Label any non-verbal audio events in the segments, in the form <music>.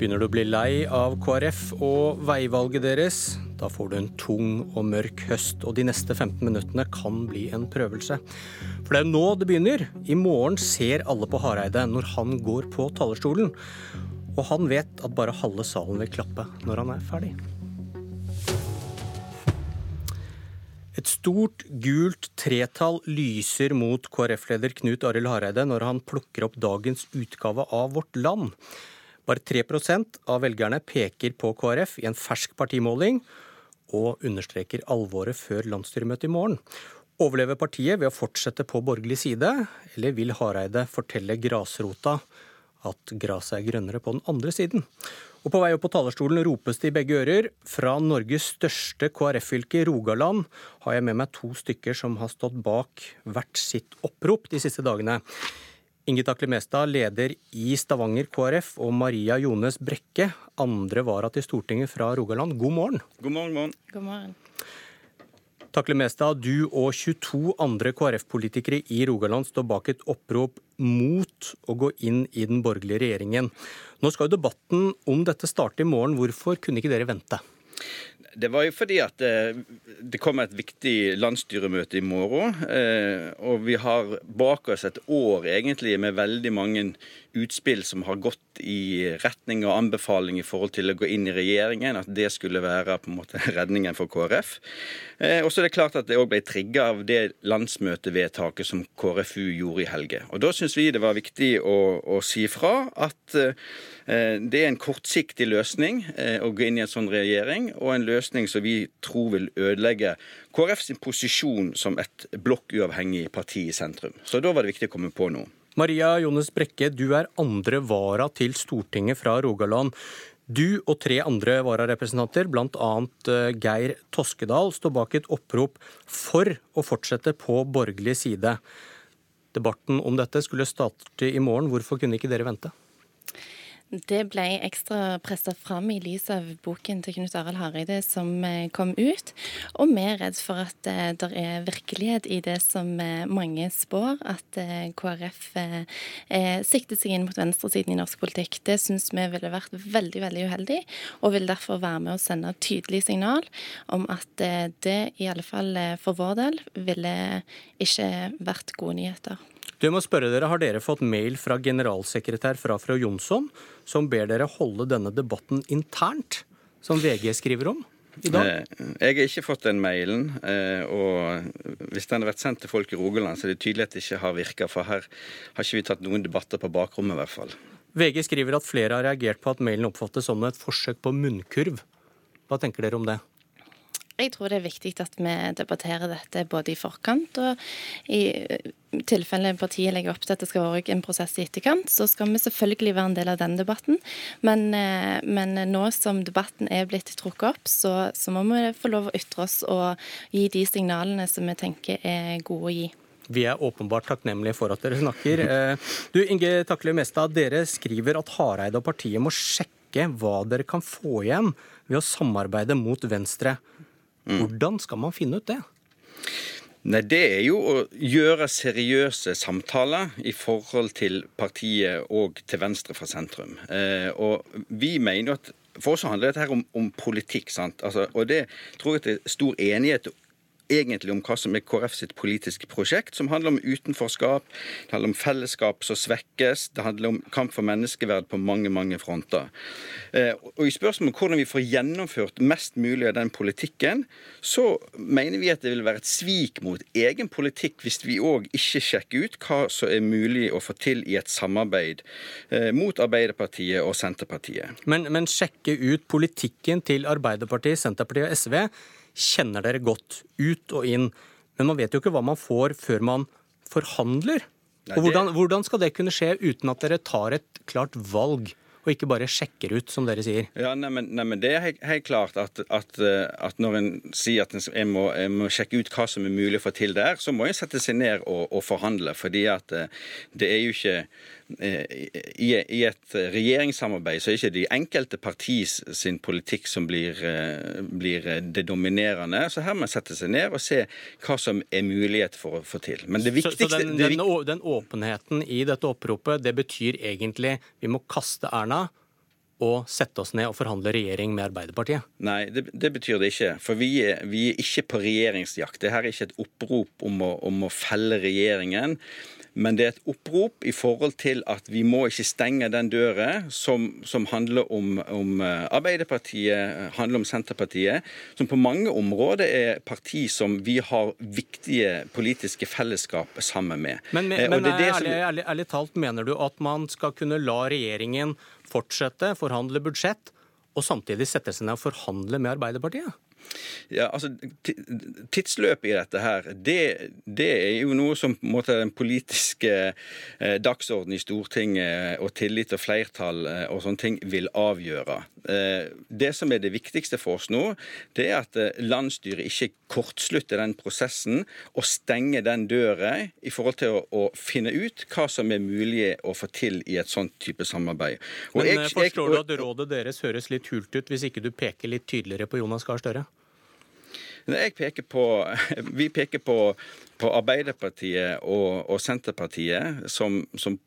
Begynner du å bli lei av KrF og veivalget deres? Da får du en tung og mørk høst, og de neste 15 minuttene kan bli en prøvelse. For det er jo nå det begynner. I morgen ser alle på Hareide når han går på talerstolen. Og han vet at bare halve salen vil klappe når han er ferdig. Et stort, gult tretall lyser mot KrF-leder Knut Arild Hareide når han plukker opp dagens utgave av Vårt Land. Bare 3% av velgerne peker på KrF i en fersk partimåling, og understreker alvoret før landsstyremøtet i morgen. Overlever partiet ved å fortsette på borgerlig side, eller vil Hareide fortelle grasrota at gresset er grønnere på den andre siden? Og på vei opp på talerstolen ropes det i begge ører. Fra Norges største KrF-fylke, Rogaland, har jeg med meg to stykker som har stått bak hvert sitt opprop de siste dagene. Inge Takle Mestad, leder i Stavanger KrF, og Maria Jones Brekke, andre vara til Stortinget fra Rogaland. God morgen. God morgen. morgen. God morgen. Takle Mestad, du og 22 andre KrF-politikere i Rogaland står bak et opprop mot å gå inn i den borgerlige regjeringen. Nå skal jo debatten om dette starte i morgen. Hvorfor kunne ikke dere vente? Det var jo fordi at eh, det kommer et viktig landsstyremøte i morgen. Eh, og vi har bak oss et år egentlig med veldig mange utspill som har gått i retning og anbefaling i forhold til å gå inn i regjeringen. At det skulle være på en måte <laughs> redningen for KrF. Eh, og så er det klart at det òg ble trigga av det landsmøtevedtaket som KrFU gjorde i helge. Og da syns vi det var viktig å, å si fra at det er en kortsiktig løsning å gå inn i en sånn regjering, og en løsning som vi tror vil ødelegge KrF sin posisjon som et blokkuavhengig parti i sentrum. Så da var det viktig å komme på noe. Maria Jones Brekke, du er andre vara til Stortinget fra Rogaland. Du og tre andre vararepresentanter, bl.a. Geir Toskedal, står bak et opprop for å fortsette på borgerlig side. Debatten om dette skulle starte i morgen. Hvorfor kunne ikke dere vente? Det ble ekstra pressa fram i lys av boken til Knut Arild Hareide som eh, kom ut. Og vi er redd for at eh, det er virkelighet i det som eh, mange spår, at KrF sikter seg inn mot venstresiden i norsk politikk. Det syns vi ville vært veldig veldig uheldig, og vil derfor være med å sende tydelig signal om at det i alle fall for vår del ville ikke vært gode nyheter. Du må spørre dere, Har dere fått mail fra generalsekretær fra fru Jonsson som ber dere holde denne debatten internt, som VG skriver om? i dag? Eh, jeg har ikke fått den mailen. Eh, og hvis den har vært sendt til folk i Rogaland, så er det tydelig at det ikke har virka. For her har ikke vi tatt noen debatter på bakrommet, i hvert fall. VG skriver at flere har reagert på at mailen oppfattes som et forsøk på munnkurv. Hva tenker dere om det? Jeg tror det er viktig at vi debatterer dette både i forkant og i tilfelle partiet legger opp til at det skal være en prosess i etterkant, så skal vi selvfølgelig være en del av den debatten. Men, eh, men nå som debatten er blitt trukket opp, så, så, må vi få lov å ytre oss og gi de signalene som vi tenker er gode å gi. Vi er åpenbart takknemlige for at dere snakker. <laughs> Eh, du Inge Takle Mestad, dere skriver at Hareide og partiet må sjekke hva dere kan få igjen ved å samarbeide mot Venstre. Mm. Hvordan skal man finne ut det? Nei, Det er jo å gjøre seriøse samtaler i forhold til partiet og til venstre fra sentrum. Eh, og vi mener at For oss handler dette her om, om politikk. sant? Altså, og det tror jeg det er stor enighet egentlig om hva som er KrF sitt politiske prosjekt, som handler om utenforskap, det handler om fellesskap som svekkes, det handler om kamp for menneskeverd på mange, mange fronter. Eh, og I spørsmålet om hvordan vi får gjennomført mest mulig av den politikken, så mener vi at det vil være et svik mot egen politikk hvis vi òg ikke sjekker ut hva som er mulig å få til i et samarbeid eh, mot Arbeiderpartiet og Senterpartiet. Men, men sjekke ut politikken til Arbeiderpartiet, Senterpartiet og SV kjenner dere godt ut og inn. Men man vet jo ikke hva man får før man forhandler. Og hvordan, hvordan skal det kunne skje uten at dere tar et klart valg? og ikke bare sjekker ut, som dere sier. Ja, Neimen, nei, men Det er helt, helt klart at, at, at, når en sier at en må, må, sjekke ut hva som er mulig å få til der, så må en sette seg ned og, og forhandle. fordi at eh, det er jo ikke Eh, i, i et regjeringssamarbeid så er det ikke de enkelte partis sin politikk som blir, eh, blir, det dominerende. Så her må man sette seg ned og se hva som er mulighet for å få til. Men det viktigste... Så, så den, den, den åpenheten i dette oppropet, det betyr egentlig vi må kaste Erna å sette oss ned og forhandle regjering med Arbeiderpartiet? Nei, det, det betyr det ikke. For vi er, vi er, ikke på regjeringsjakt. Dette er ikke et opprop om å, om å felle regjeringen. Men det er et opprop i forhold til at vi må ikke stenge den døra som, som handler om, om, eh, Arbeiderpartiet, handler om Senterpartiet, som på mange områder er parti som vi har viktige politiske fellesskap sammen med. Men, men, men ærlig, som... ærlig, ærlig talt, mener du at man skal kunne la regjeringen fortsette, forhandle budsjett, og samtidig sette seg ned og forhandle med Arbeiderpartiet? Ja, altså, Tidsløpet i dette her, det, det, er jo noe som på en måte den politiske eh, dagsordenen i Stortinget og tillit og flertall eh, og sånne ting vil avgjøre. Eh, det som er det viktigste for oss nå, det er at eh, landsstyret ikke kortslutter den prosessen og stenger den døra i forhold til å, å, finne ut hva som er mulig å få til i et sånt type samarbeid. Og Men jeg, eh, Forstår du at rådet deres høres litt hult ut hvis ikke du peker litt tydeligere på Jonas Gahr Støre? Peker på, <laughs> vi peker på, på Arbeiderpartiet og, og Senterpartiet som, som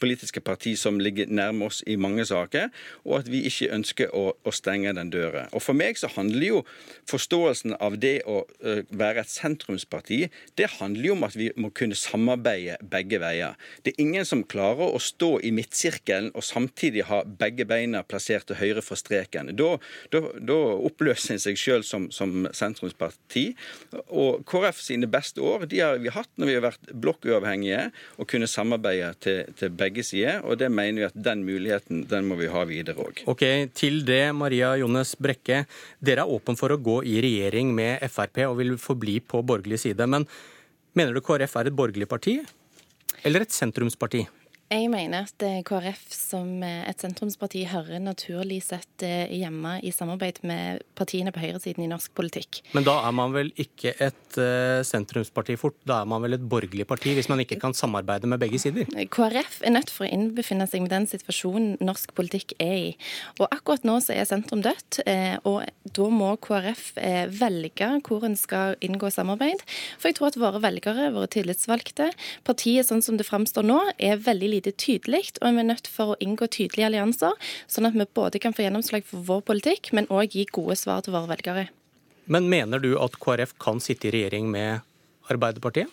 politiske parti som ligger nærme oss i mange saker, og at vi ikke ønsker å, å, stenge den døra. Og For meg så handler jo forståelsen av det å være et sentrumsparti, det handler jo om at vi må kunne samarbeide begge veier. Det er ingen som klarer å stå i midtsirkelen og samtidig ha begge beina plassert til høyre for streken. Da, da, da oppløser en seg sjøl som, som, sentrumsparti. Og KrF sine beste år de har vi hatt når vi har vært blokkuavhengige og kunne samarbeide til, til, begge sider. Og det mener vi at den muligheten den må vi ha videre òg. Ok, til det, Maria Jones Brekke. Dere er åpen for å gå i regjering med Frp og vil forbli på borgerlig side. Men mener du KrF er et borgerlig parti eller et sentrumsparti? Jeg mener at eh, KrF som eh, et sentrumsparti hører naturlig sett eh, hjemme i samarbeid med partiene på høyresiden i norsk politikk. Men da er man vel ikke et sentrumsparti fort? Da er man vel et borgerlig parti, hvis man ikke kan samarbeide med begge sider? KrF er nødt for å innbefinne seg med den situasjonen norsk politikk er i. Og akkurat nå så er sentrum dødt, og da må KrF velge hvor en skal inngå samarbeid. For jeg tror at våre velgere, våre tillitsvalgte, partiet sånn som det framstår nå, er veldig lite tydelig, og vi er nødt for å inngå tydelige allianser, sånn at vi både kan få gjennomslag for vår politikk, men òg gi gode svar til våre velgere. Men mener du at KrF kan sitte i regjering med Arbeiderpartiet?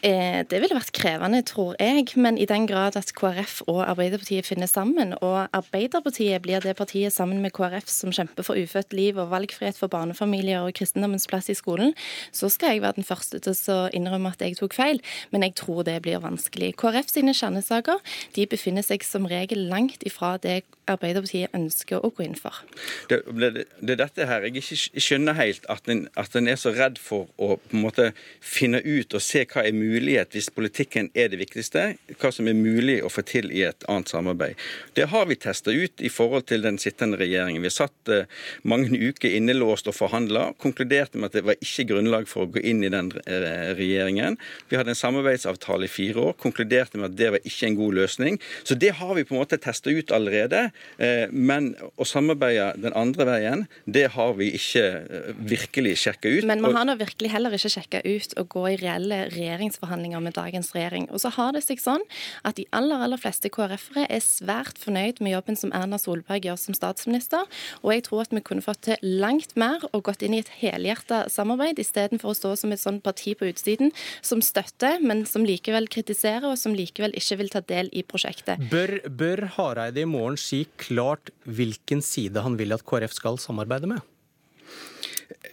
Eh, det ville vært krevende, tror jeg. Men i den grad at KrF og Arbeiderpartiet finner sammen, og Arbeiderpartiet blir det partiet sammen med KrF som kjemper for ufødt liv og valgfrihet for barnefamilier og kristendommens plass i skolen, så skal jeg være den første til å innrømme at jeg tok feil. Men jeg tror det blir vanskelig. KrF sine kjernesaker de befinner seg som regel langt ifra det Arbeiderpartiet ønsker å gå inn for. Det, det, det er dette her jeg ikke skjønner helt, at en, at en er så redd for å på en måte finne ut og se hva er mulig mulighet, hvis politikken er det viktigste, hva som er mulig å få til i et annet samarbeid. Det har vi testa ut i forhold til den sittende regjeringen. Vi satt uh, mange uker innelåst og forhandla, konkluderte med at det var ikke grunnlag for å gå inn i den uh, regjeringen. Vi hadde en samarbeidsavtale i fire år, konkluderte med at det var ikke en god løsning. Så det har vi på en måte testa ut allerede. Uh, men å samarbeide den andre veien, det har vi ikke virkelig sjekka ut. Men man har nå virkelig heller ikke sjekka ut å gå i reelle regjeringsforhandlinger budsjettforhandlinger med dagens regjering. Og så har det seg sånn at de aller, aller fleste KrF-ere er svært fornøyd med jobben som Erna Solberg gjør som statsminister, og jeg tror at vi kunne fått til langt mer og gått inn i et helhjerta samarbeid, istedenfor å stå som et sånt parti på utsiden som støtter, men som likevel kritiserer, og som likevel ikke vil ta del i prosjektet. Bør, bør Hareide i morgen si klart hvilken side han vil at KrF skal samarbeide med?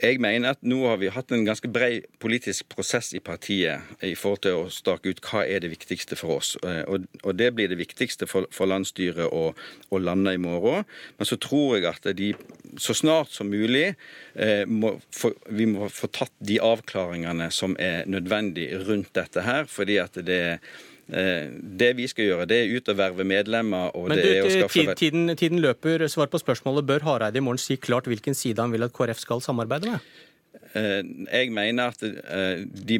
Jeg mener at nå har vi hatt en ganske bred politisk prosess i partiet i forhold til å stake ut hva er det viktigste for oss. Eh, og, det blir det viktigste for, for landsstyret å, lande i morgen. Men så tror jeg at de så snart som mulig eh, må få, vi må få tatt de avklaringene som er nødvendig rundt dette her. fordi at det er det vi skal gjøre, det er ut og verve medlemmer. og Men det er å skaffe... Tiden, tiden løper. Svar på spørsmålet. Bør Hareide i morgen si klart hvilken side han vil at KrF skal samarbeide med? Jeg mener at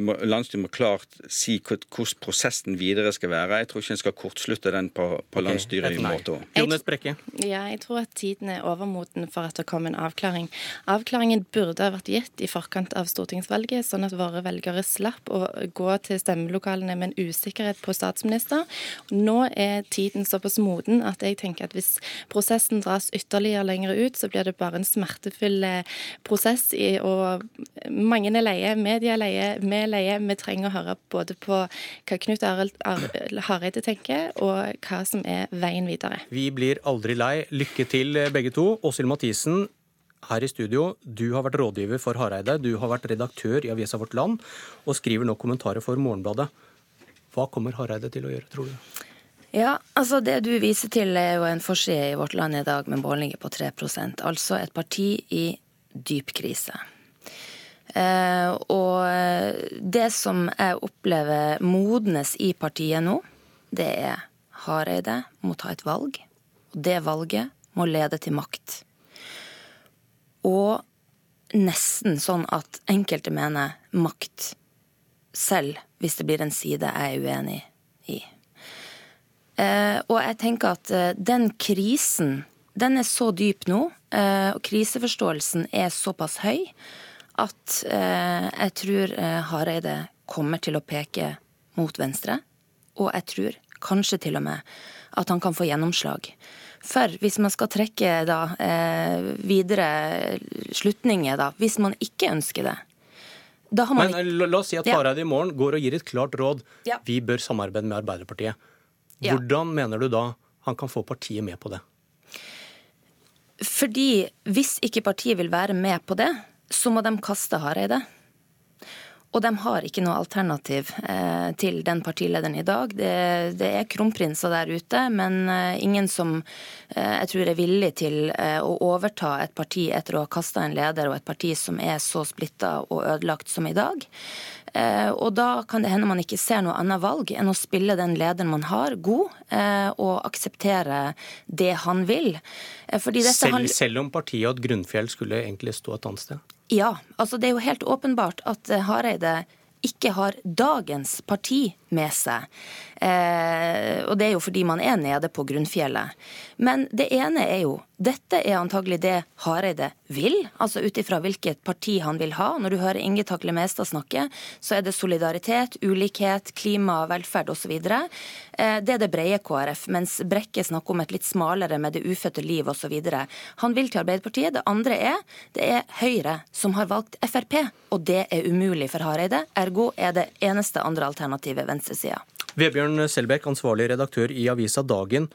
må, landsstyret må klart si hvordan prosessen videre skal være. Jeg tror ikke en skal kortslutte den på, på okay, landsstyret i måte òg. Jonas Brekke? Ja, jeg tror at tiden er overmoden for at det kommer en avklaring. Avklaringen burde ha vært gitt i forkant av stortingsvalget, sånn at våre velgere slapp å gå til stemmelokalene med en usikkerhet på statsminister. Nå er tiden såpass moden at jeg tenker at hvis prosessen dras ytterligere lenger ut, så blir det bare en smertefull prosess i og mange er leie, media er leie, vi er leie. Vi trenger å høre både på hva Knut Arild Hareide tenker, og hva som er veien videre. Vi blir aldri lei. Lykke til, eh, begge to. Åshild Mathisen, her i studio, du har vært rådgiver for Hareide. Du har vært redaktør i avisa Vårt Land, og skriver nå kommentarer for Morgenbladet. Hva kommer Hareide til å gjøre, tror du? Ja, altså Det du viser til, er jo en forside i Vårt Land i dag med målinger på 3% Altså et parti i dyp krise. Eh, og det som jeg opplever modnes i partiet nå, det er Hareide må ta et valg. Og det valget må lede til makt. Og nesten sånn at enkelte mener makt selv hvis det blir en side jeg er uenig i. Eh, og jeg tenker at eh, den krisen, den er så dyp nå, eh, og kriseforståelsen er såpass høy, at jeg tror Hareide kommer til å peke mot venstre. Og jeg tror kanskje til og med at han kan få gjennomslag. For hvis man skal trekke da, videre slutninger, da, hvis man ikke ønsker det, man... Men la oss si at Hareide i morgen går og gir et klart råd. Ja. Vi bør samarbeide med Arbeiderpartiet. Hvordan mener du da han kan få partiet med på det? Fordi hvis ikke partiet vil være med på det, så må de kaste Hareide. Og de har ikke noe alternativ eh, til den partilederen i dag. Det, det, er kronprinser der ute, men eh, ingen som eh, jeg tror er villig til eh, å overta et parti etter å ha kasta en leder, og et parti som er så splitta og ødelagt som i dag. Eh, og da kan det hende man ikke ser noe annet valg enn å spille den lederen man har, god, eh, og akseptere det han vil. Selv, selv om partiet og Grunnfjell skulle egentlig stå et annet sted? Ja. altså Det er jo helt åpenbart at eh, Hareide ikke har dagens parti med seg. Eh, og det er jo fordi man er nede på grunnfjellet. Men det ene er jo dette er antagelig det Hareide vil, altså ut ifra hvilket parti han vil ha. Når du hører Inge Takle Mestad snakke, så er det solidaritet, ulikhet, klima, velferd osv. Eh, det er det brede KrF, mens Brekke snakker om et litt smalere med det ufødte liv osv. Han vil til Arbeiderpartiet. Det andre er det er Høyre som har valgt Frp, og det er umulig for Hareide. Ergo er det eneste andre alternativet venstresida. Vebjørn Selbekk, ansvarlig redaktør i avisa Dagen.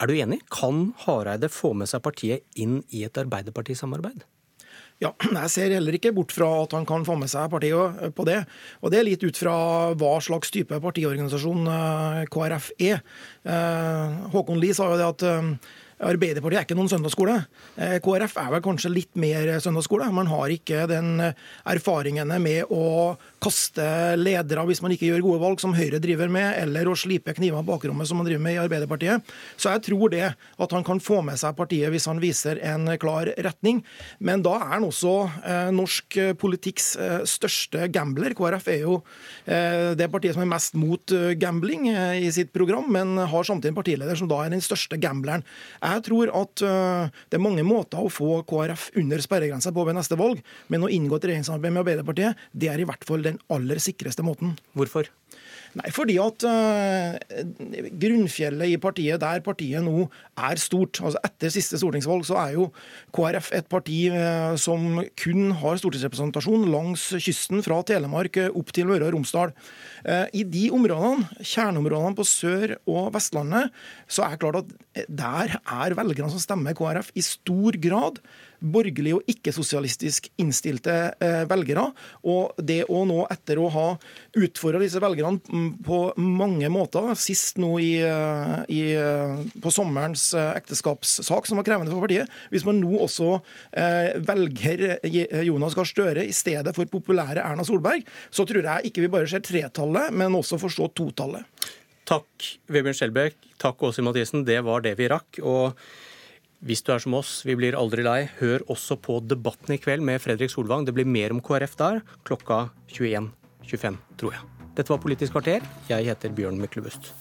Er du enig? Kan Hareide få med seg partiet inn i et Arbeiderpartisamarbeid? Ja, Jeg ser heller ikke bort fra at han kan få med seg partiet på det. Og Det er litt ut fra hva slags type partiorganisasjon eh, KrF er. Eh, Håkon Lie sa jo det at eh, Arbeiderpartiet er ikke noen søndagsskole. Eh, KrF er vel kanskje litt mer søndagsskole. Man har ikke den eh, erfaringene med å kaste ledere hvis man ikke gjør gode valg, som Høyre driver med, eller å slipe kniver i bakrommet, som man driver med i Arbeiderpartiet. Så jeg tror det at han kan få med seg partiet hvis han viser en klar retning. Men da er han også eh, norsk politikks eh, største gambler. KrF er jo eh, det partiet som er mest mot eh, gambling i sitt program, men har samtidig en partileder som da er den største gambleren. Jeg tror at uh, det er mange måter å få KrF under sperregrensa på ved neste valg, men å inngå et regjeringssamarbeid med Arbeiderpartiet, det er i hvert fall den aller sikreste måten. Hvorfor? Nei, fordi at uh, grunnfjellet i partiet, der partiet nå er stort altså Etter siste stortingsvalg så er jo KrF et parti uh, som kun har stortingsrepresentasjon langs kysten fra Telemark opp til Møre og Romsdal. Uh, I de områdene, kjerneområdene på Sør- og Vestlandet, så er det klart at der er velgerne som stemmer KrF i stor grad borgerlig og ikke-sosialistisk innstilte eh, velgere. Og det å nå, etter å ha utfordra disse velgerne mm, på mange måter, sist nå i, eh, i, eh, på sommerens ekteskapssak, som var krevende for partiet, hvis man nå også velger Jonas Gahr Støre i stedet for populære Erna Solberg, så tror jeg ikke vi bare ser tretallet, men også forstå totallet. Takk, Vebjørn Skjelbæk. Takk, Åse Mathisen. Det var det vi rakk. og Hvis du er som oss, vi blir aldri lei, hør også på Debatten i kveld med Fredrik Solvang. Det blir mer om KrF der, klokka 21.25, tror jeg. Dette var Politisk kvarter. Jeg heter Bjørn Myklebust.